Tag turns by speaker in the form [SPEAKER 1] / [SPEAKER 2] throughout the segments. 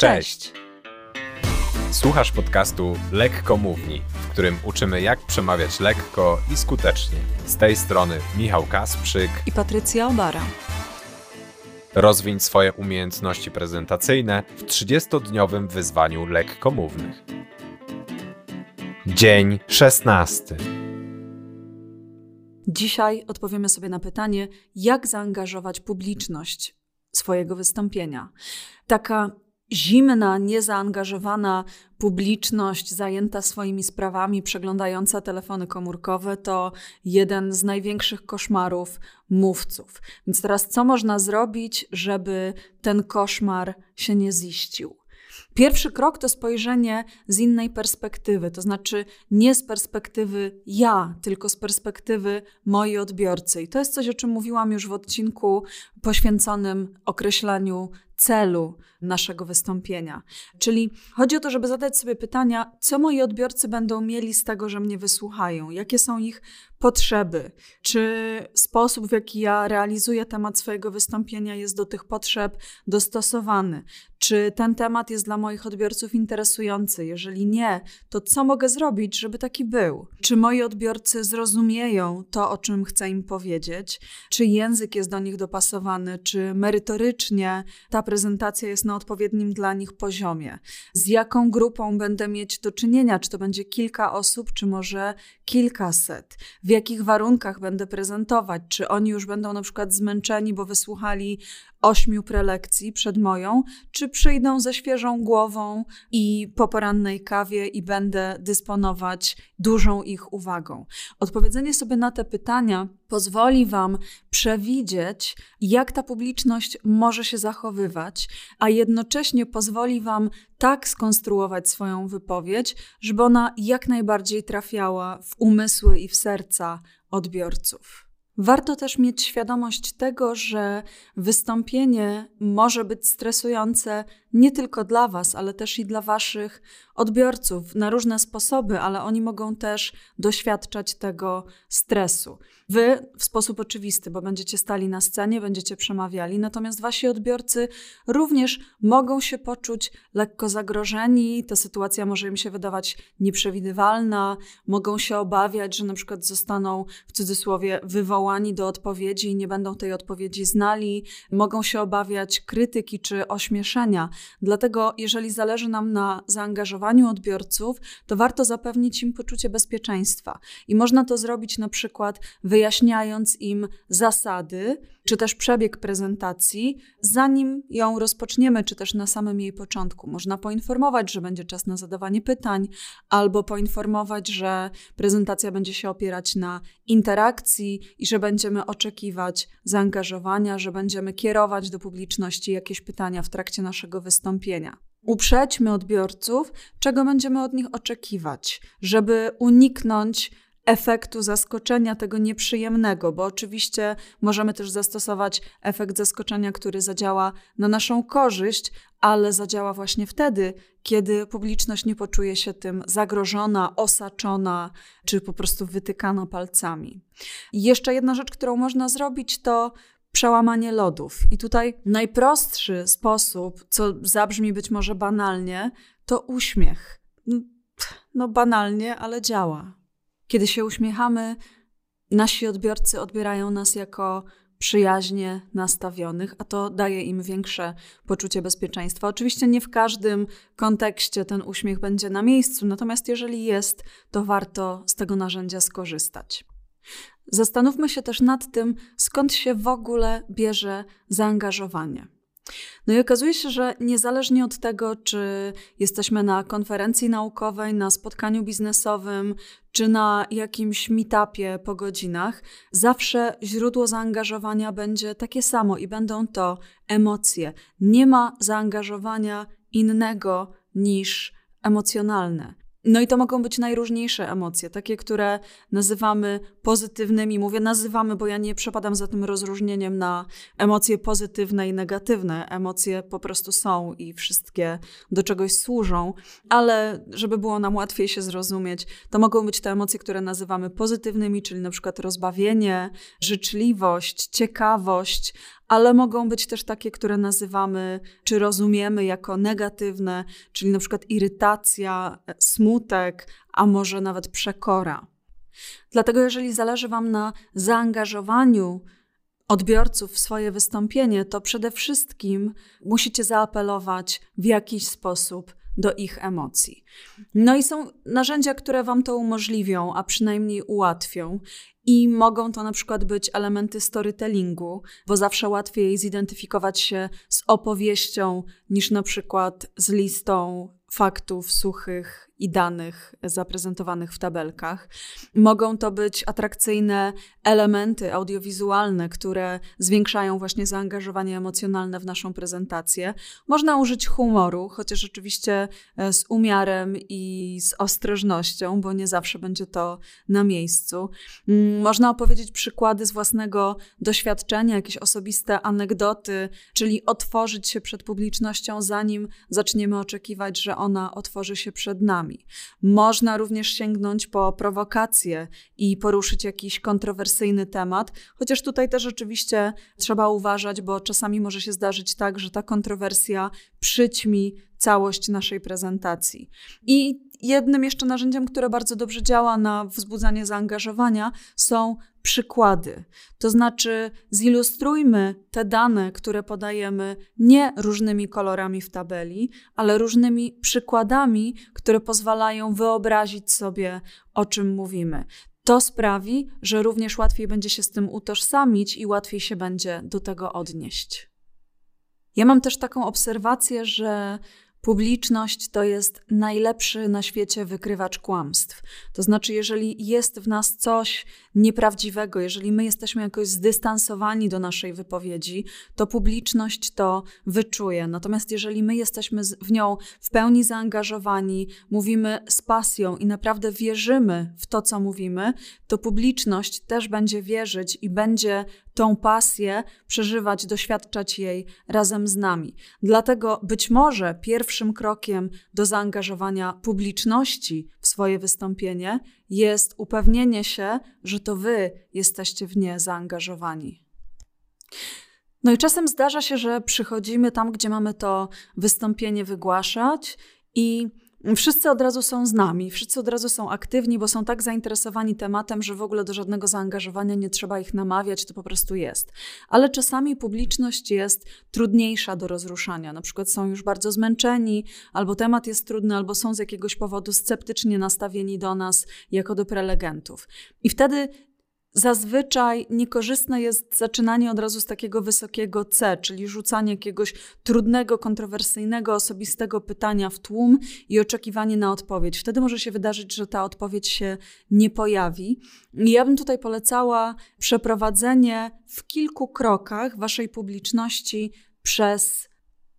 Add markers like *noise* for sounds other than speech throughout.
[SPEAKER 1] Cześć! Słuchasz podcastu Lekko Mówni, w którym uczymy jak przemawiać lekko i skutecznie. Z tej strony Michał Kasprzyk
[SPEAKER 2] i Patrycja Obara.
[SPEAKER 1] Rozwiń swoje umiejętności prezentacyjne w 30-dniowym wyzwaniu lekkomównych. Dzień 16.
[SPEAKER 2] Dzisiaj odpowiemy sobie na pytanie, jak zaangażować publiczność swojego wystąpienia. Taka zimna, niezaangażowana publiczność zajęta swoimi sprawami, przeglądająca telefony komórkowe, to jeden z największych koszmarów mówców. Więc teraz co można zrobić, żeby ten koszmar się nie ziścił? Pierwszy krok to spojrzenie z innej perspektywy, to znaczy nie z perspektywy ja, tylko z perspektywy mojej odbiorcy. I to jest coś, o czym mówiłam już w odcinku poświęconym określaniu celu naszego wystąpienia. Czyli chodzi o to, żeby zadać sobie pytania, co moi odbiorcy będą mieli z tego, że mnie wysłuchają, jakie są ich potrzeby, czy sposób, w jaki ja realizuję temat swojego wystąpienia jest do tych potrzeb dostosowany, czy ten temat jest dla moich odbiorców interesujący. Jeżeli nie, to co mogę zrobić, żeby taki był? Czy moi odbiorcy zrozumieją to, o czym chcę im powiedzieć? Czy język jest do nich dopasowany? Czy merytorycznie ta prezentacja jest na odpowiednim dla nich poziomie? Z jaką grupą będę mieć do czynienia? Czy to będzie kilka osób, czy może kilkaset? W jakich warunkach będę prezentować? Czy oni już będą na przykład zmęczeni, bo wysłuchali ośmiu prelekcji przed moją, czy przyjdą ze świeżą głową i po porannej kawie i będę dysponować dużą ich uwagą. Odpowiedzenie sobie na te pytania pozwoli Wam przewidzieć, jak ta publiczność może się zachowywać, a jednocześnie pozwoli Wam tak skonstruować swoją wypowiedź, żeby ona jak najbardziej trafiała w umysły i w serca odbiorców. Warto też mieć świadomość tego, że wystąpienie może być stresujące nie tylko dla Was, ale też i dla Waszych odbiorców na różne sposoby, ale oni mogą też doświadczać tego stresu. Wy w sposób oczywisty, bo będziecie stali na scenie, będziecie przemawiali, natomiast Wasi odbiorcy również mogą się poczuć lekko zagrożeni, ta sytuacja może im się wydawać nieprzewidywalna, mogą się obawiać, że na przykład zostaną w cudzysłowie wywołani do odpowiedzi i nie będą tej odpowiedzi znali, mogą się obawiać krytyki czy ośmieszenia. Dlatego, jeżeli zależy nam na zaangażowaniu odbiorców, to warto zapewnić im poczucie bezpieczeństwa. I można to zrobić na przykład wyjaśniając im zasady, czy też przebieg prezentacji, zanim ją rozpoczniemy, czy też na samym jej początku. Można poinformować, że będzie czas na zadawanie pytań, albo poinformować, że prezentacja będzie się opierać na interakcji i że będziemy oczekiwać zaangażowania, że będziemy kierować do publiczności jakieś pytania w trakcie naszego wystąpienia. Uprzedźmy odbiorców, czego będziemy od nich oczekiwać, żeby uniknąć efektu zaskoczenia, tego nieprzyjemnego, bo oczywiście możemy też zastosować efekt zaskoczenia, który zadziała na naszą korzyść, ale zadziała właśnie wtedy, kiedy publiczność nie poczuje się tym zagrożona, osaczona czy po prostu wytykana palcami. I jeszcze jedna rzecz, którą można zrobić, to przełamanie lodów. I tutaj najprostszy sposób, co zabrzmi być może banalnie, to uśmiech. No banalnie, ale działa. Kiedy się uśmiechamy, nasi odbiorcy odbierają nas jako przyjaźnie nastawionych, a to daje im większe poczucie bezpieczeństwa. Oczywiście nie w każdym kontekście ten uśmiech będzie na miejscu, natomiast jeżeli jest, to warto z tego narzędzia skorzystać. Zastanówmy się też nad tym, skąd się w ogóle bierze zaangażowanie. No i okazuje się, że niezależnie od tego, czy jesteśmy na konferencji naukowej, na spotkaniu biznesowym, czy na jakimś meetupie po godzinach, zawsze źródło zaangażowania będzie takie samo i będą to emocje. Nie ma zaangażowania innego niż emocjonalne. No i to mogą być najróżniejsze emocje, takie, które nazywamy pozytywnymi. Mówię nazywamy, bo ja nie przepadam za tym rozróżnieniem na emocje pozytywne i negatywne. Emocje po prostu są i wszystkie do czegoś służą, ale żeby było nam łatwiej się zrozumieć, to mogą być te emocje, które nazywamy pozytywnymi, czyli na przykład rozbawienie, życzliwość, ciekawość, ale mogą być też takie, które nazywamy czy rozumiemy jako negatywne, czyli na przykład irytacja, smutek, a może nawet przekora. Dlatego, jeżeli zależy Wam na zaangażowaniu odbiorców w swoje wystąpienie, to przede wszystkim musicie zaapelować w jakiś sposób do ich emocji. No i są narzędzia, które Wam to umożliwią, a przynajmniej ułatwią. I mogą to na przykład być elementy storytellingu, bo zawsze łatwiej zidentyfikować się z opowieścią niż na przykład z listą faktów suchych i danych zaprezentowanych w tabelkach. Mogą to być atrakcyjne elementy audiowizualne, które zwiększają właśnie zaangażowanie emocjonalne w naszą prezentację. Można użyć humoru, chociaż oczywiście e, z umiarem i z ostrożnością, bo nie zawsze będzie to na miejscu. Mm, można opowiedzieć przykłady z własnego doświadczenia, jakieś osobiste anegdoty, czyli otworzyć się przed publicznością, zanim zaczniemy oczekiwać, że ona otworzy się przed nami. Można również sięgnąć po prowokacje i poruszyć jakiś kontrowersyjny temat, chociaż tutaj też oczywiście trzeba uważać, bo czasami może się zdarzyć tak, że ta kontrowersja przyćmi całość naszej prezentacji. I jednym jeszcze narzędziem, które bardzo dobrze działa na wzbudzanie zaangażowania, są przykłady. To znaczy, zilustrujmy te dane, które podajemy, nie różnymi kolorami w tabeli, ale różnymi przykładami, które pozwalają wyobrazić sobie, o czym mówimy. To sprawi, że również łatwiej będzie się z tym utożsamić i łatwiej się będzie do tego odnieść. Ja mam też taką obserwację, że Publiczność to jest najlepszy na świecie wykrywacz kłamstw. To znaczy, jeżeli jest w nas coś nieprawdziwego, jeżeli my jesteśmy jakoś zdystansowani do naszej wypowiedzi, to publiczność to wyczuje. Natomiast jeżeli my jesteśmy w nią w pełni zaangażowani, mówimy z pasją i naprawdę wierzymy w to, co mówimy, to publiczność też będzie wierzyć i będzie tą pasję przeżywać, doświadczać jej razem z nami. Dlatego być może pierwszym krokiem do zaangażowania publiczności w swoje wystąpienie jest upewnienie się, że to wy jesteście w nie zaangażowani. No i czasem zdarza się, że przychodzimy tam, gdzie mamy to wystąpienie wygłaszać i Wszyscy od razu są z nami, wszyscy od razu są aktywni, bo są tak zainteresowani tematem, że w ogóle do żadnego zaangażowania nie trzeba ich namawiać, to po prostu jest. Ale czasami publiczność jest trudniejsza do rozruszania. Na przykład są już bardzo zmęczeni, albo temat jest trudny, albo są z jakiegoś powodu sceptycznie nastawieni do nas jako do prelegentów. I wtedy Zazwyczaj niekorzystne jest zaczynanie od razu z takiego wysokiego C, czyli rzucanie jakiegoś trudnego, kontrowersyjnego, osobistego pytania w tłum i oczekiwanie na odpowiedź. Wtedy może się wydarzyć, że ta odpowiedź się nie pojawi. Ja bym tutaj polecała przeprowadzenie w kilku krokach waszej publiczności przez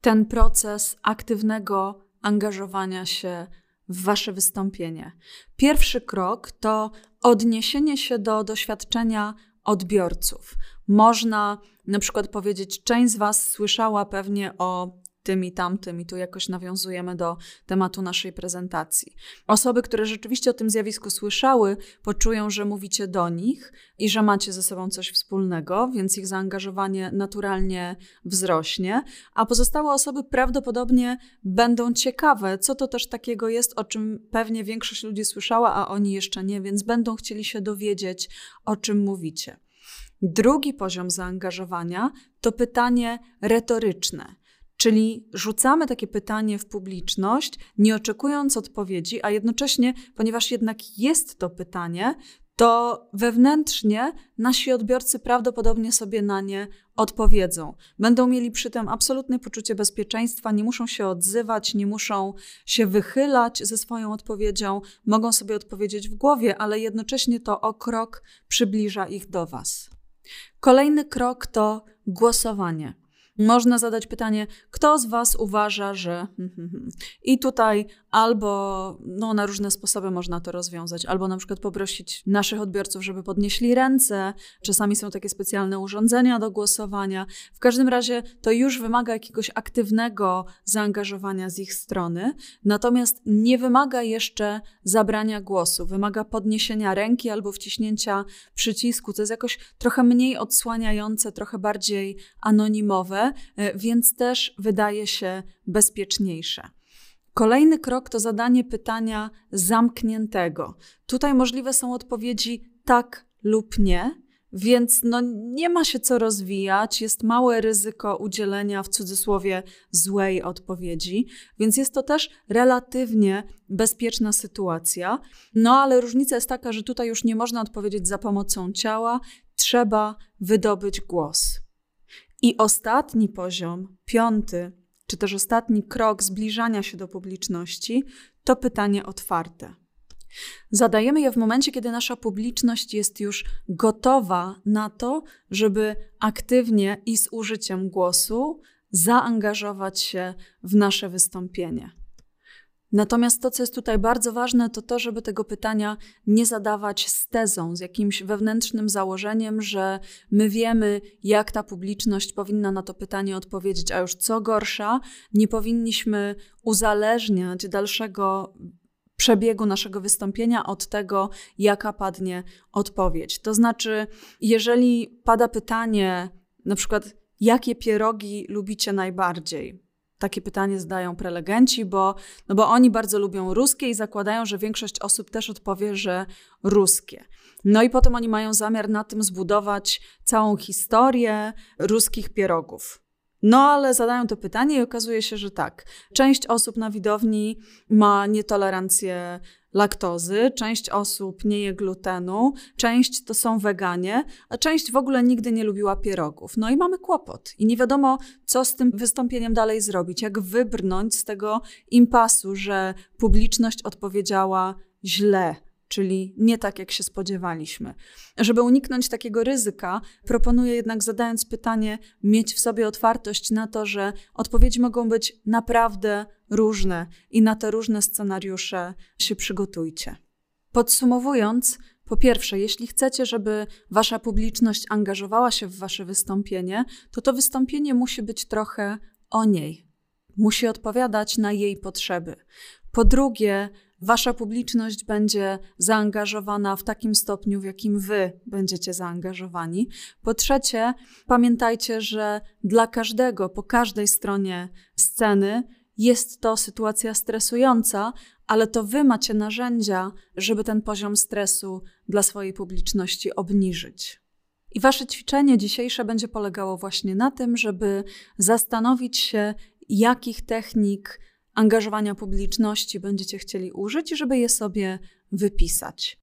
[SPEAKER 2] ten proces aktywnego angażowania się w Wasze wystąpienie. Pierwszy krok to odniesienie się do doświadczenia odbiorców. Można na przykład powiedzieć, część z Was słyszała pewnie o tym i tamtym, i tu jakoś nawiązujemy do tematu naszej prezentacji. Osoby, które rzeczywiście o tym zjawisku słyszały, poczują, że mówicie do nich i że macie ze sobą coś wspólnego, więc ich zaangażowanie naturalnie wzrośnie, a pozostałe osoby prawdopodobnie będą ciekawe, co to też takiego jest, o czym pewnie większość ludzi słyszała, a oni jeszcze nie, więc będą chcieli się dowiedzieć, o czym mówicie. Drugi poziom zaangażowania to pytanie retoryczne. Czyli rzucamy takie pytanie w publiczność, nie oczekując odpowiedzi, a jednocześnie, ponieważ jednak jest to pytanie, to wewnętrznie nasi odbiorcy prawdopodobnie sobie na nie odpowiedzą. Będą mieli przy tym absolutne poczucie bezpieczeństwa, nie muszą się odzywać, nie muszą się wychylać ze swoją odpowiedzią, mogą sobie odpowiedzieć w głowie, ale jednocześnie to o krok przybliża ich do Was. Kolejny krok to głosowanie. Można zadać pytanie, kto z Was uważa, że. *laughs* I tutaj albo no, na różne sposoby można to rozwiązać, albo na przykład poprosić naszych odbiorców, żeby podnieśli ręce. Czasami są takie specjalne urządzenia do głosowania. W każdym razie to już wymaga jakiegoś aktywnego zaangażowania z ich strony, natomiast nie wymaga jeszcze zabrania głosu, wymaga podniesienia ręki albo wciśnięcia przycisku. To jest jakoś trochę mniej odsłaniające, trochę bardziej anonimowe, e, więc też wydaje się bezpieczniejsze. Kolejny krok to zadanie pytania zamkniętego. Tutaj możliwe są odpowiedzi tak lub nie, więc no, nie ma się co rozwijać, jest małe ryzyko udzielenia w cudzysłowie złej odpowiedzi, więc jest to też relatywnie bezpieczna sytuacja. No ale różnica jest taka, że tutaj już nie można odpowiedzieć za pomocą ciała, trzeba wydobyć głos. I ostatni poziom, piąty, czy też ostatni krok zbliżania się do publiczności, to pytanie otwarte. Zadajemy je w momencie, kiedy nasza publiczność jest już gotowa na to, żeby aktywnie i z użyciem głosu zaangażować się w nasze wystąpienie. Natomiast to, co jest tutaj bardzo ważne, to to, żeby tego pytania nie zadawać z tezą, z jakimś wewnętrznym założeniem, że my wiemy, jak ta publiczność powinna na to pytanie odpowiedzieć, a już co gorsza, nie powinniśmy uzależniać dalszego przebiegu naszego wystąpienia od tego, jaka padnie odpowiedź. To znaczy, jeżeli pada pytanie, na przykład, jakie pierogi lubicie najbardziej? Takie pytanie zadają prelegenci, bo, no bo oni bardzo lubią ruskie i zakładają, że większość osób też odpowie, że ruskie. No i potem oni mają zamiar na tym zbudować całą historię ruskich pierogów. No ale zadają to pytanie i okazuje się, że tak. Część osób na widowni ma nietolerancję laktozy, część osób nie je glutenu, część to są weganie, a część w ogóle nigdy nie lubiła pierogów. No i mamy kłopot i nie wiadomo, co z tym wystąpieniem dalej zrobić, jak wybrnąć z tego impasu, że publiczność odpowiedziała źle czyli nie tak, jak się spodziewaliśmy. Żeby uniknąć takiego ryzyka, proponuję jednak zadając pytanie, mieć w sobie otwartość na to, że odpowiedzi mogą być naprawdę różne i na te różne scenariusze się przygotujcie. Podsumowując, po pierwsze, jeśli chcecie, żeby wasza publiczność angażowała się w wasze wystąpienie, to to wystąpienie musi być trochę o niej. Musi odpowiadać na jej potrzeby. Po drugie, wasza publiczność będzie zaangażowana w takim stopniu, w jakim wy będziecie zaangażowani. Po trzecie, pamiętajcie, że dla każdego, po każdej stronie sceny, jest to sytuacja stresująca, ale to wy macie narzędzia, żeby ten poziom stresu dla swojej publiczności obniżyć. I wasze ćwiczenie dzisiejsze będzie polegało właśnie na tym, żeby zastanowić się, jakich technik angażowania publiczności będziecie chcieli użyć, żeby je sobie wypisać.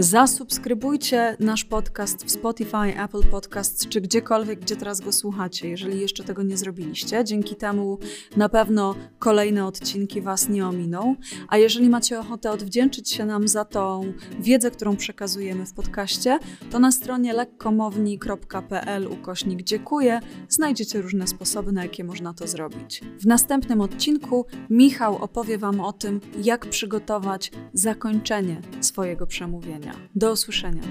[SPEAKER 2] Zasubskrybujcie nasz podcast w Spotify, Apple Podcasts czy gdziekolwiek, gdzie teraz go słuchacie, jeżeli jeszcze tego nie zrobiliście. Dzięki temu na pewno kolejne odcinki Was nie ominą. A jeżeli macie ochotę odwdzięczyć się nam za tą wiedzę, którą przekazujemy w podcaście, to na stronie lekkomowni.pl ukośnik dziękuję znajdziecie różne sposoby, na jakie można to zrobić. W następnym odcinku Michał opowie Wam o tym, jak przygotować zakończenie swojego przemówienia. Do usłyszenia.